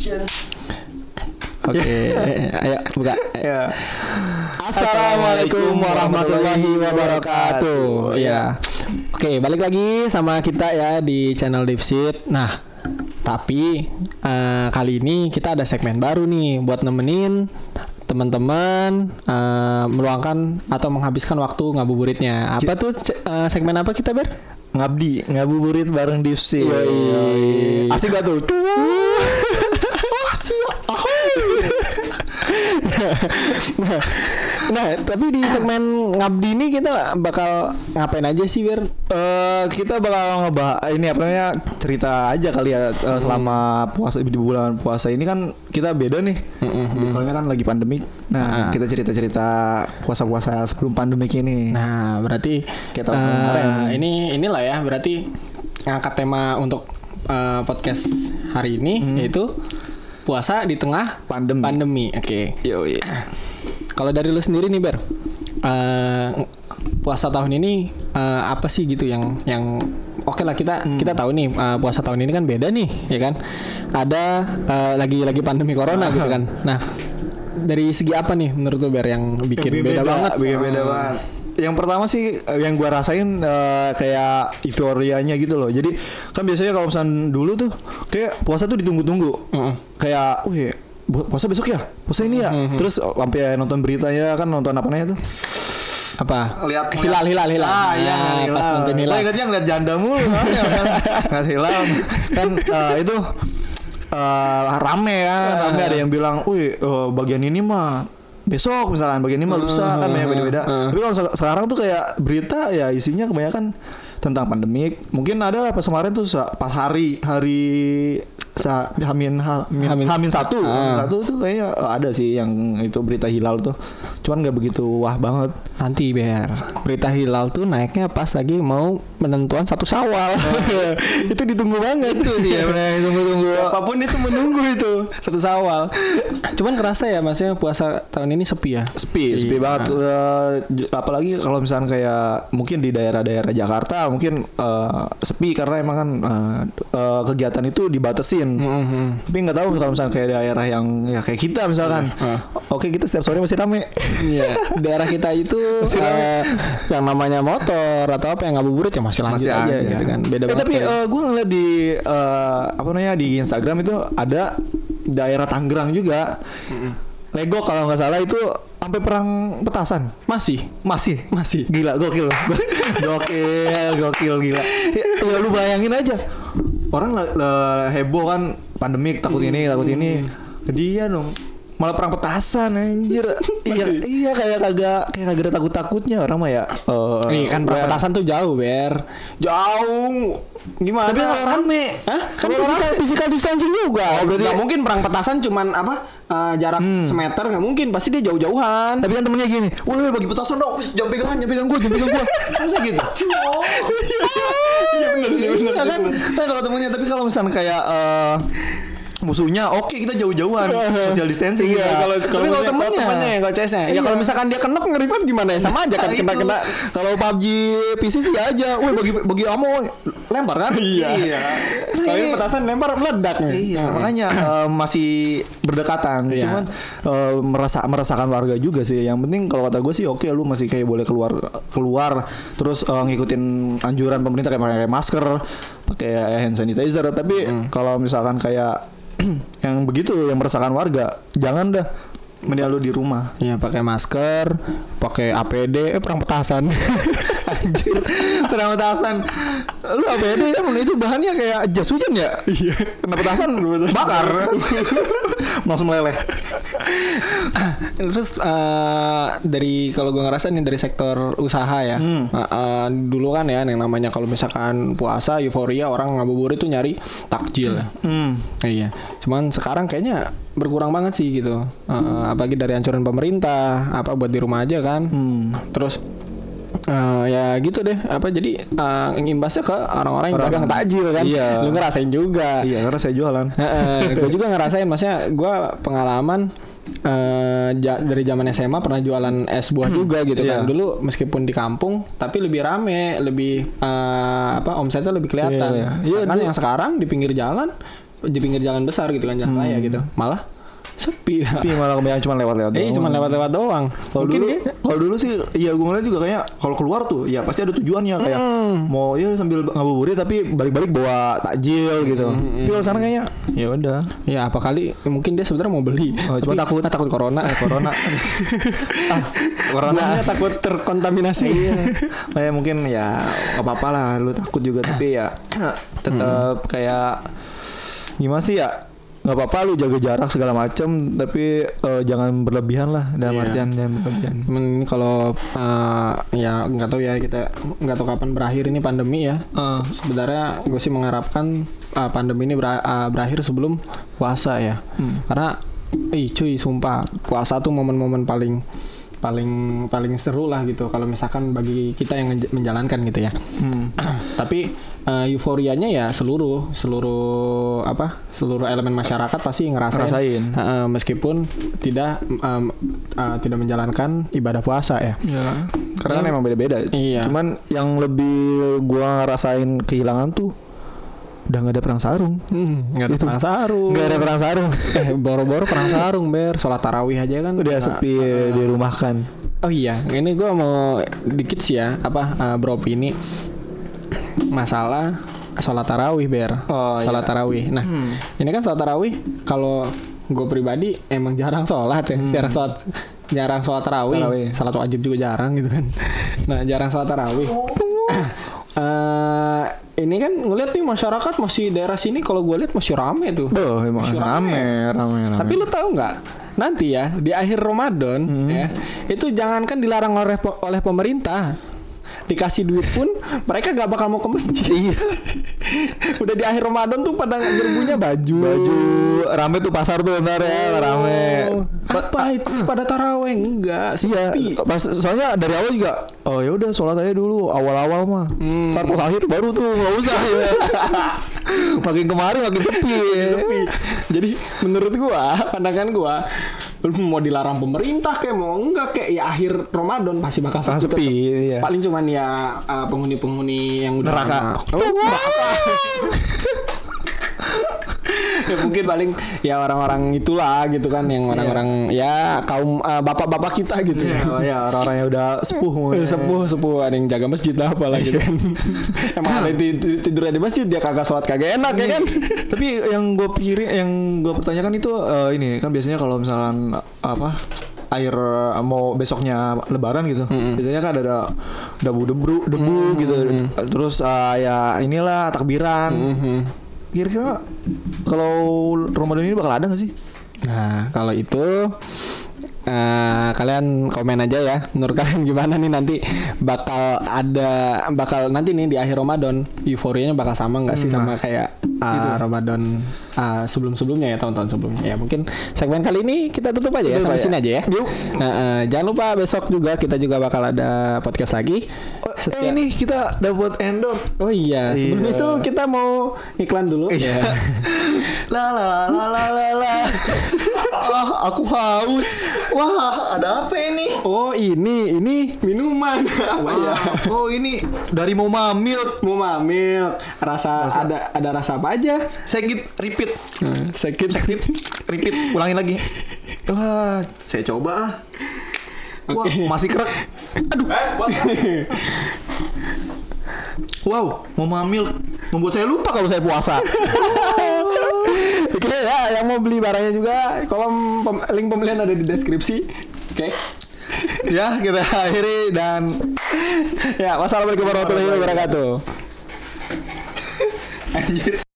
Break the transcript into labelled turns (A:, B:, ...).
A: Oke, ayo buka.
B: Ya.
A: Assalamualaikum warahmatullahi wabarakatuh. Ya. Oke, balik lagi sama kita ya di channel Dipsit. Nah, tapi eh, kali ini kita ada segmen baru nih buat nemenin teman-teman eh, meluangkan atau menghabiskan waktu ngabuburitnya. Apa tuh eh, segmen apa kita ber?
B: Ngabdi, ngabuburit bareng.
A: Yoi.
B: Asik gak tuh?
A: nah, nah, tapi di segmen ngabdi ini kita bakal ngapain aja sih ber?
B: Eh, kita bakal ngebahas ini apa namanya cerita aja kali ya eh, selama puasa di bulan puasa ini kan kita beda nih. Soalnya kan lagi pandemik. Nah,
A: Ah.
B: kita cerita-cerita puasa-puasa sebelum pandemik ini.
A: Nah, berarti
B: tahun
A: eh,
B: kemarin.
A: ini inilah ya, berarti ngangkat tema untuk eh, podcast hari ini yaitu puasa di tengah
B: Pandemi.
A: Pandemi. Oke.
B: Yo, iya.
A: Kalau dari lu sendiri nih, Ber. eh, puasa tahun ini eh, apa sih gitu yang yang oke lah kita kita tahu nih eh, puasa tahun ini kan beda nih, ya kan? Ada eh, lagi lagi pandemi corona gitu kan. Nah, dari segi apa nih menurut lu Ber yang bikin beda, banget?
B: bikin beda
A: Hmm.
B: banget. Yang pertama sih eh, yang gua rasain eh, kayak euforianya gitu loh. Jadi kan biasanya kalau misalnya dulu tuh kayak puasa tuh ditunggu-tunggu.
A: Heeh.
B: Kayak, wih, puasa besok ya? Puasa ini ya? Terus oh, sampai nonton beritanya kan nonton apa namanya tuh?
A: Apa?
B: Lihat
A: hilal hilal hilal.
B: Ah, iya,
A: Nah, pas nonton hilal.
B: Ingatnya ngeliat janda mulu kan, ya kan? Ngeliat hilal. Kan eh, itu eh, rame kan, rame ada yang bilang, "Wih, eh, bagian ini mah besok misalkan bagian ini mah lusa kan banyak beda-beda." Tapi kalau se- sekarang tuh kayak berita ya isinya kebanyakan tentang pandemik. Mungkin ada pas kemarin tuh pas hari hari sa, hamin ha- hamin,
A: Hamin.
B: hamin satu
A: Ah.
B: Hamin satu tuh kayaknya ada sih yang itu berita hilal tuh cuman nggak begitu wah banget
A: Nanti biar berita hilal tuh naiknya pas lagi mau penentuan satu sawal. itu ditunggu banget tuh
B: Iya, bener, ditunggu-tunggu.
A: Apa pun itu menunggu itu satu sawal. Cuman kerasa ya maksudnya puasa tahun ini sepi ya.
B: sepi sepi
A: Iya.
B: banget Eh, j- apalagi kalau misalnya kayak mungkin di daerah-daerah Jakarta mungkin eh, sepi karena emang kan eh, eh, kegiatan itu dibatasin
A: Mhm.
B: tapi nggak tahu kalau misalnya kayak daerah yang ya kayak kita misalkan oke kita setiap sore masih rame
A: Iya, daerah kita itu eh, yang namanya motor atau apa yang ngabuburit ya masih lanjut
B: masih
A: aja
B: ada
A: gitu kan. Beda
B: Eh,
A: banget.
B: tapi
A: kayak-
B: gue ngeliat di eh, apa namanya di Instagram itu ada daerah Tangerang juga Lego kalau nggak salah itu sampai perang petasan
A: masih
B: masih
A: masih
B: Gila, gokil. gokil, gokil, gila. Ya, ya lu bayangin aja. Orang heboh kan pandemik takut ini, takut ini. Dia dong malah perang petasan anjir. iya, iya kayak kagak kayak kagak ada takut-takutnya orang mah ya. eh,
A: Nih kan
B: well.
A: petasan tuh jauh, Ber. Jauh. Gimana?
B: Tapi kalau rame.
A: Hah? Kan physical, physical distancing juga.
B: Oh, berarti-
A: nggak mungkin perang petasan cuman apa eh, jarak semeter nggak mungkin. Pasti dia jauh-jauhan.
B: Tapi kan temennya gini, wah bagi petasan dong, jangan pegangan, jangan pegang gua, jangan pegang gua. Masa gitu?
A: Iya benar sih, benar
B: Iya kan? Nah, kalau temennya, tapi kalau misalnya kayak eh, musuhnya, oke kita jauh-jauhan, social distancing.
A: Iya,
B: ya.
A: kalau
B: tapi kalau temennya,
A: temennya, kalau CS-nya. Ya
B: Iya.
A: kalau misalkan dia kenep ngeripat gimana ya? Sama aja kan
B: Nah, itu.
A: kena-kena.
B: Kalau PUBG PC sih aja, wih bagi bagi ammo lempar kan?
A: Iya. Kalau
B: Ini-
A: ini petasan lempar meledak nih.
B: Iya, makanya eh, masih berdekatan.
A: Iya.
B: Cuman eh, merasa merasakan warga juga sih. Yang penting kalau kata gue sih oke lu masih kayak boleh keluar keluar terus eh, ngikutin anjuran pemerintah kayak pakai masker, pakai hand sanitizer. Tapi kalau misalkan kayak yang begitu yang meresahkan warga, jangan dah. Mending lu di rumah.
A: Iya pakai masker, pakai APD, eh perang petasan.
B: Anjir, perang petasan. Lu APD kan itu bahannya kayak jas hujan ya? Iya. Kena petasan bakar. Langsung meleleh.
A: Terus eh, dari kalau gue ngerasa nih dari sektor usaha ya,
B: Hmm.
A: Eh, eh, dulu kan ya yang namanya kalau misalkan puasa euforia orang ngabuburit tuh nyari takjil.
B: Hmm.
A: Iya, cuman sekarang kayaknya berkurang banget sih gitu. Eh, eh, apalagi dari anjuran pemerintah, apa buat di rumah aja kan.
B: Hmm.
A: Terus eh, ya gitu deh. Apa jadi eh, ngimbasnya ke orang-orang yang
B: Orang-
A: dagang takjil kan.
B: Iya.
A: Lu ngerasain juga.
B: Iya, saya jualan.
A: gue juga ngerasain maksudnya gue pengalaman eh ja- dari zaman SMA pernah jualan es buah juga gitu
B: Iya.
A: kan dulu meskipun di kampung tapi lebih rame lebih eh, apa omsetnya lebih kelihatan
B: Iya, iya. Iya,
A: kan yang sekarang di pinggir jalan di pinggir jalan besar gitu kan jalan raya gitu. Malah sepi.
B: Tapi malah kebanyakan cuma lewat-lewat
A: Eh cuma lewat-lewat doang.
B: Kalau
A: Mungkin
B: dulu,
A: dia
B: kalau dulu sih, iya gue ngeliat juga kayak kalau keluar tuh, ya pasti ada tujuannya kayak mau ya sambil ngabuburit tapi balik-balik bawa takjil gitu. Tapi kalau sana kayaknya ya udah.
A: Ya apa kali mungkin dia sebenarnya mau beli.
B: Oh, cuma
A: Tapi-
B: takut.
A: ah, takut corona.
B: corona. ah, corona.
A: Buahnya takut terkontaminasi.
B: iya. Kayak mungkin ya apa-apa lah lu takut juga tapi ya tetap kayak gimana sih ya nggak apa-apa lu jaga jarak segala macam tapi eh, jangan berlebihan lah dalam
A: Iya.
B: artian jangan berlebihan.
A: Ini kalau eh, ya nggak tahu ya kita nggak tahu kapan berakhir ini pandemi ya.
B: Eh,
A: Sebenarnya gue sih mengharapkan eh, pandemi ini bera- berakhir sebelum puasa ya.
B: Hmm.
A: Karena, ih cuy, sumpah puasa tuh momen-momen paling paling paling seru lah gitu. Kalau misalkan bagi kita yang menjalankan gitu ya.
B: hmm.
A: Tapi eh, euforianya ya seluruh seluruh apa seluruh elemen masyarakat pasti ngerasain,
B: Ngerasain.
A: Eh, meskipun tidak em, eh, tidak menjalankan ibadah puasa ya.
B: Ya, karena kan emang beda-beda.
A: Iya.
B: Cuman yang lebih gua rasain kehilangan tuh udah nggak ada perang sarung.
A: Hmm, nggak ada
B: Itu.
A: perang sarung.
B: Nggak ada perang sarung.
A: Eh, boro-boro perang sarung ber sholat tarawih aja kan
B: udah
A: nggak-
B: sepi di rumah kan.
A: Oh iya, ini gua mau dikit sih ya apa uh, bro ini masalah sholat tarawih ber
B: Oh,
A: sholat
B: iya.
A: tarawih. Nah
B: Hmm.
A: ini kan sholat tarawih kalau gue pribadi emang jarang sholat ya, jarang sholat jarang sholat tarawih,
B: Hmm. Tarawih.
A: sholat wajib juga jarang gitu kan. Nah jarang sholat tarawih. Eh, ini kan ngeliat nih masyarakat masih daerah sini kalau gue lihat masih rame tuh.
B: Duh, emang
A: Masih
B: rame, rame, rame.
A: Tapi lu tahu nggak? Nanti ya di akhir Ramadan ya itu jangankan dilarang oleh oleh pemerintah dikasih duit pun mereka gak bakal mau ke masjid.
B: Iya.
A: Udah di akhir Ramadan tuh pada nyerbunya baju.
B: baju rame tuh pasar tuh ntar ya rame.
A: Oh, apa itu pada taraweh enggak
B: Iya,
A: sepi.
B: pas soalnya dari awal juga. Oh ya udah sholat aja dulu awal-awal mah.
A: Hmm.
B: Ntar pas akhir baru tuh nggak usah. ya. makin kemarin makin sepi.
A: Sepi. Jadi menurut gua, pandangan gua lu mau dilarang pemerintah kayak mau enggak kayak ya akhir Ramadan pasti bakal sepi.
B: sepi, iya.
A: Paling cuman ya uh, penghuni-penghuni yang udah
B: Neraka.
A: Oh, neraka. ya mungkin paling ya orang-orang itulah gitu kan yang orang-orang ya kaum uh, bapak-bapak kita gitu.
B: Iya, ya orang-orang yang udah sepuh
A: sepuh sepuh ada yang jaga masjid lah apalah gitu kan. Emang ada yang ti- tidurnya di masjid dia kagak sholat kagak enak ya kan?
B: Tapi yang gue pikirin, yang gue pertanyakan itu eh, ini kan biasanya kalau misalkan apa air eh, mau besoknya lebaran gitu biasanya kan ada debu debu debu gitu. Terus eh, ya inilah takbiran kira-kira kalau Ramadan ini bakal ada gak sih
A: Nah, kalau itu eh, kalian komen aja ya. Menurut kalian gimana nih nanti bakal ada bakal nanti nih di akhir Ramadan euforianya bakal sama nggak sih sama kayak uh, Ramadan uh, sebelum-sebelumnya ya tahun-tahun sebelumnya. Ya mungkin segmen kali ini kita tutup aja ya
B: Tutup
A: sampai
B: aja.
A: sini aja ya.
B: Yuk.
A: Nah, eh, jangan lupa besok juga kita juga bakal ada podcast lagi.
B: eh,
A: Setiap-
B: ini kita dapat endorse
A: Oh iya, sebelum
B: Iya.
A: itu kita mau iklan dulu.
B: Iya. La la la la la la. ah, aku haus. Wah, ada apa ini?
A: Oh ini ini minuman apa ya?
B: Oh, ini dari Moma Milk.
A: Mau mamil rasa, ada ada rasa apa aja?
B: Sekit repeat.
A: Nah, sakit.
B: Repeat. Repeat. Ulangin lagi. Wah, saya coba ah. Wah,
A: Oke.
B: masih kerak. Aduh. Wow, Moma Milk membuat saya lupa kalau saya puasa.
A: Oke ya, yang mau beli barangnya juga kolom pem- link pembelian ada di deskripsi. Oke.
B: ya, kita akhiri dan
A: Ya, wassalamualaikum warahmatullahi wabarakatuh.
B: anjir.